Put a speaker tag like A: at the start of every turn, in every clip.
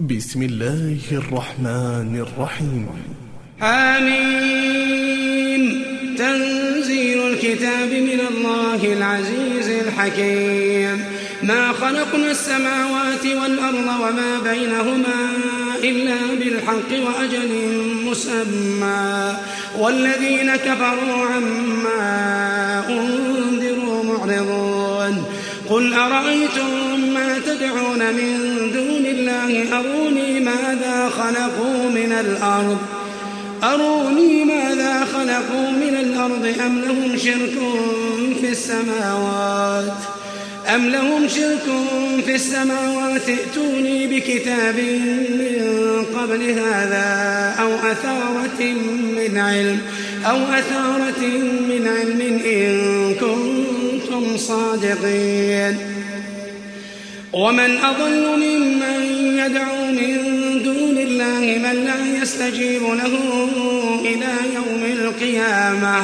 A: بسم الله الرحمن الرحيم
B: آمين تنزيل الكتاب من الله العزيز الحكيم ما خلقنا السماوات والأرض وما بينهما إلا بالحق وأجل مسمى والذين كفروا عما أنزل قل أرأيتم ما تدعون من دون الله أروني ماذا خلقوا من الأرض أروني ماذا خلقوا من الأرض أم لهم شرك في السماوات أم لهم شرك في السماوات ائتوني بكتاب من قبل هذا أو أثارة من علم أو أثارة من علم إن كنتم كنتم صادقين ومن أضل ممن يدعو من دون الله من لا يستجيب له إلى يوم القيامة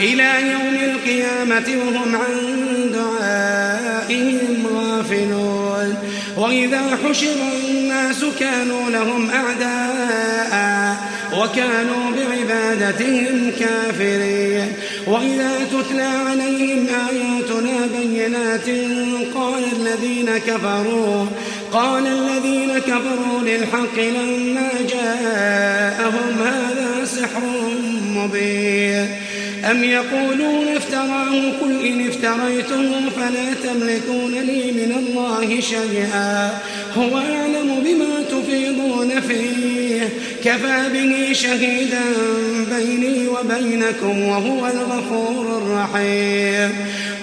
B: إلى يوم القيامة وهم عن دعائهم غافلون وإذا حشر الناس كانوا لهم أعداء وكانوا بعبادتهم كافرين وإذا تتلى عليهم آيات بينات قال الذين كفروا قال الذين كفروا للحق لما جاءهم هذا سحر مبين أم يقولون افتراه قل إن افتريته فلا تملكون لي من الله شيئا هو أعلم بما تفيضون فيه كفى به شهيدا بيني وبينكم وهو الغفور الرحيم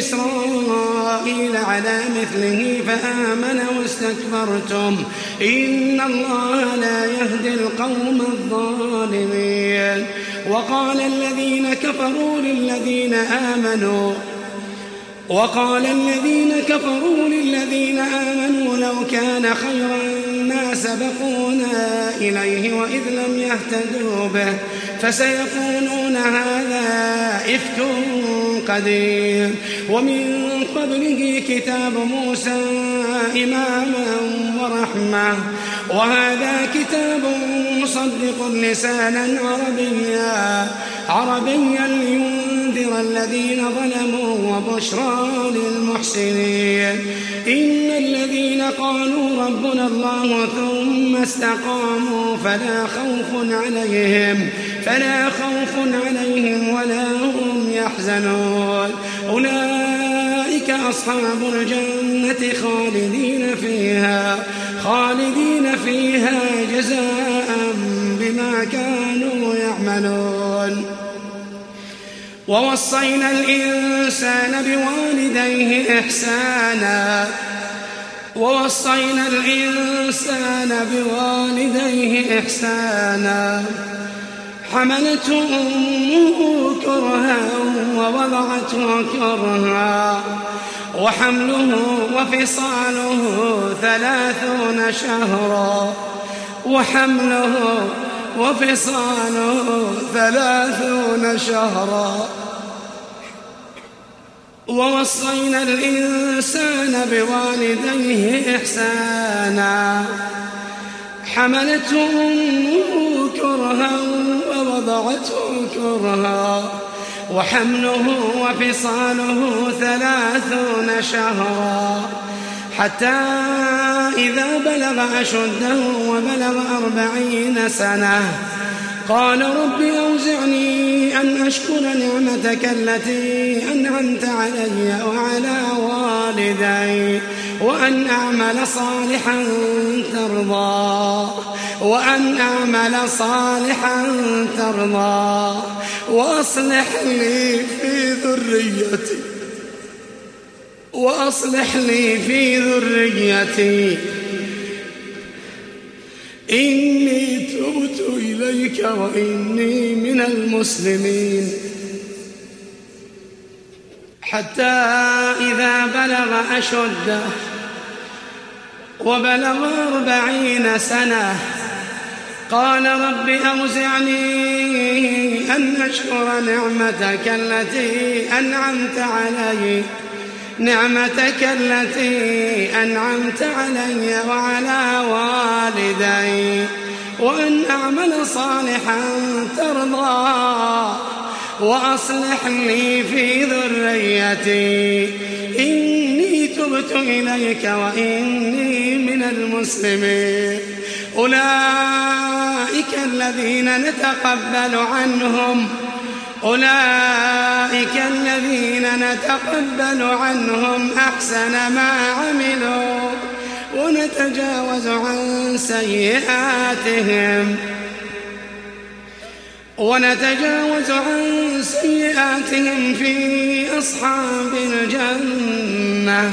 B: إسرائيل على مثله فآمن واستكبرتم إن الله لا يهدي القوم الظالمين وقال الذين كفروا للذين آمنوا وقال الذين كفروا للذين آمنوا لو كان خيرا ما سبقونا إليه وإذ لم يهتدوا به فسيقولون هذا إفك قدير ومن قبله كتاب موسى إماما ورحمة وهذا كتاب مصدق لسانا عربيا عربيا لينذر الذين ظلموا وبشرى للمحسنين إن الذين قالوا ربنا الله ثم استقاموا فلا خوف عليهم فلا خوف عليهم ولا هم يحزنون أولئك أصحاب الجنة خالدين فيها خالدين فيها جزاء بما كانوا يعملون ووصينا الإنسان بوالديه إحسانا ووصينا الإنسان بوالديه إحسانا حملته أمه كرها ووضعته كرها وحمله وفصاله ثلاثون شهرا وحمله وفصاله ثلاثون شهرا ووصينا الإنسان بوالديه إحسانا حملته أمه كرها وضعته كرها وحمله وفصاله ثلاثون شهرا حتى إذا بلغ أشده وبلغ أربعين سنة قال رب أوزعني أن أشكر نعمتك التي أنعمت علي وعلى والدي وأن أعمل صالحا ترضى وأن أعمل صالحا ترضى وأصلح لي في ذريتي وأصلح لي في ذريتي إني تبت إليك وإني من المسلمين حتى إذا بلغ أشده وبلغ أربعين سنة قال رب أوزعني أن أشكر نعمتك التي أنعمت علي نعمتك التي أنعمت علي وعلى والدي وأن أعمل صالحا ترضى وأصلح لي في ذريتي إني تبت إليك وإني من المسلمين أولئك الذين نتقبل عنهم أولئك الذين نتقبل عنهم أحسن ما عملوا ونتجاوز عن سيئاتهم ونتجاوز عن سيئاتهم في أصحاب الجنة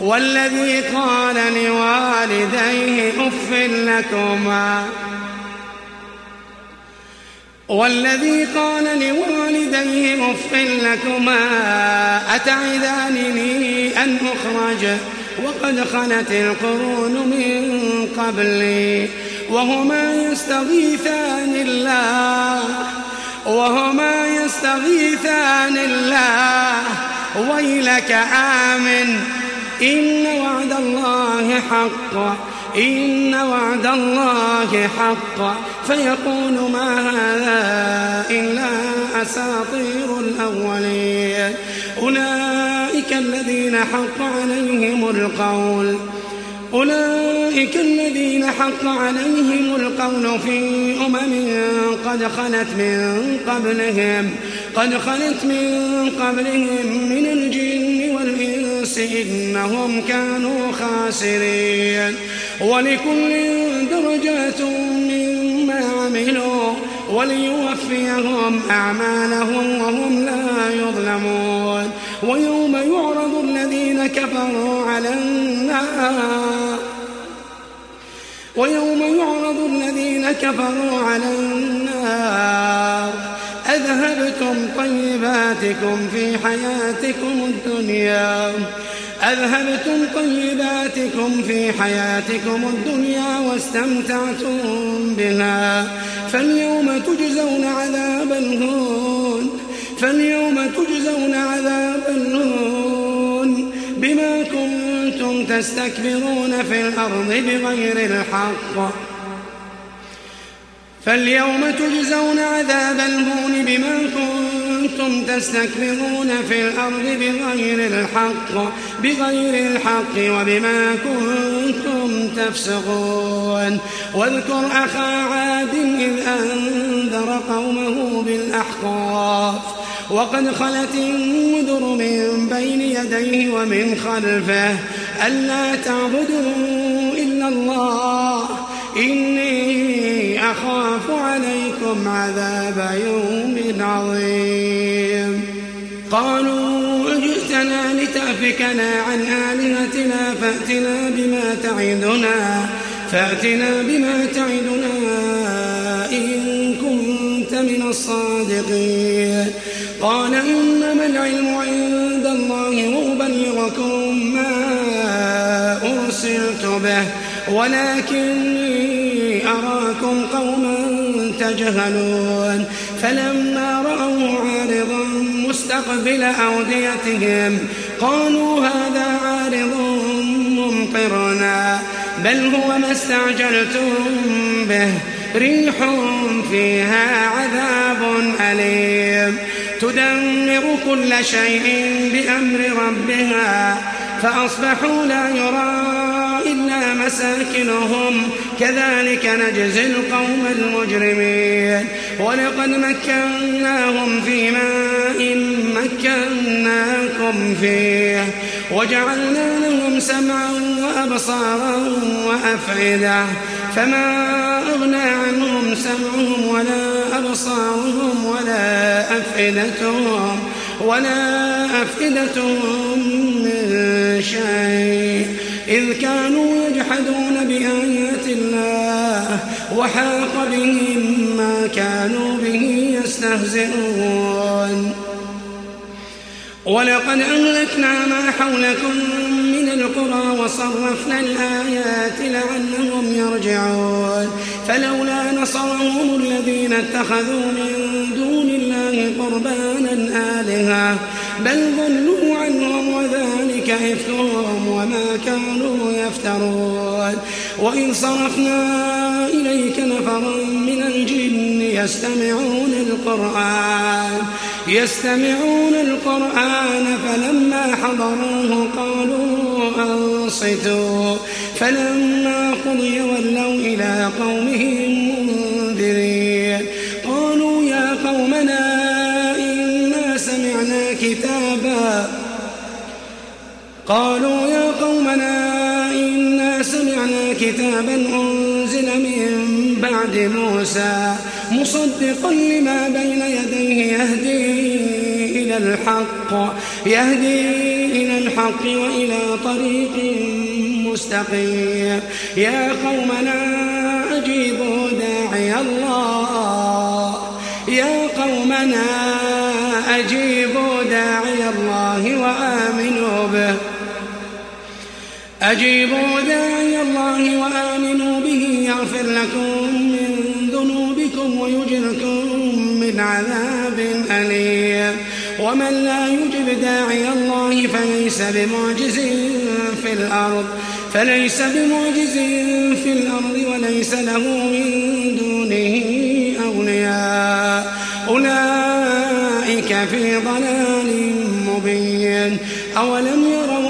B: والذي قال لوالديه أف لكما والذي قال لوالديه أف لكما أتعدانني أن أخرج وقد خلت القرون من قبلي وهما يستغيثان الله وهما يستغيثان الله ويلك آمن إن وعد الله حق إن وعد الله حق فيقول ما هذا إلا أساطير الأولين أولئك الذين حق عليهم القول أولئك الذين حق عليهم القول في أمم قد خلت من قبلهم قد خلت من قبلهم من الجن والإنس إنهم كانوا خاسرين ولكل درجات مما عملوا وليوفيهم أعمالهم وهم لا يظلمون ويوم يعرض الذين كفروا على النار ويوم يعرض الذين كفروا على النار أذهبتم طيباتكم في حياتكم الدنيا أذهبتم طيباتكم في حياتكم الدنيا واستمتعتم بها فاليوم تجزون عذاب الهون فاليوم تجزون عذاب الهون بما كنتم تستكبرون في الأرض بغير الحق فاليوم تجزون عذاب الهون بما كنتم تستكبرون في الأرض بغير الحق بغير الحق وبما كنتم تفسقون واذكر أخا عاد إذ أنذر قومه بالأحقاف وقد خلت النذر من بين يديه ومن خلفه ألا تعبدوا إلا الله إني أخاف عليكم عذاب يوم عظيم قالوا جئتنا لتأفكنا عن آلهتنا فأتنا بما تعدنا فأتنا بما تعدنا إن كنت من الصادقين قال إنما العلم عند الله وأبلغكم ما أرسلت به ولكني أراكم يجهلون فلما رأوا عارضا مستقبل أوديتهم قالوا هذا عارض ممطرنا بل هو ما استعجلتم به ريح فيها عذاب أليم تدمر كل شيء بأمر ربها فأصبحوا لا يرون مساكنهم كذلك نجزي القوم المجرمين ولقد مكناهم في ماء مكناكم فيه وجعلنا لهم سمعا وأبصارا وأفئدة فما أغنى عنهم سمعهم ولا أبصارهم ولا أفئدتهم ولا أفئدة من شيء إذ كانوا يجحدون بآيات الله وحاق بهم ما كانوا به يستهزئون ولقد أهلكنا ما حولكم من القرى وصرفنا الآيات لعلهم يرجعون فلولا نصرهم الذين اتخذوا من دون الله قربانا آلهة بل ضلوا عنهم وذلك إفكهم وما كانوا يفترون وإن صرفنا إليك نفرا من الجن يستمعون القرآن يستمعون القرآن فلما حضروه قالوا أنصتوا فلما قضي ولوا إلى قومهم منذرين قالوا يا قومنا إنا سمعنا كتابا قالوا يا قومنا سمعنا يعني كتابا أنزل من بعد موسى مصدقا لما بين يديه يهدي إلى الحق يهدي إلى الحق وإلى طريق مستقيم يا قومنا أجيبوا داعي الله يا قومنا أجيبوا داعي الله وآمنوا به أجيبوا داعي الله وآمنوا به يغفر لكم من ذنوبكم ويجركم من عذاب أليم ومن لا يجب داعي الله فليس بمعجز في الأرض فليس بمعجز في الأرض وليس له من دونه أولياء أولئك في ضلال مبين أولم يروا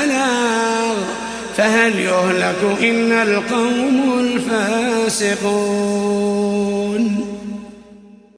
B: البلاغ فهل يهلك إلا القوم الفاسقون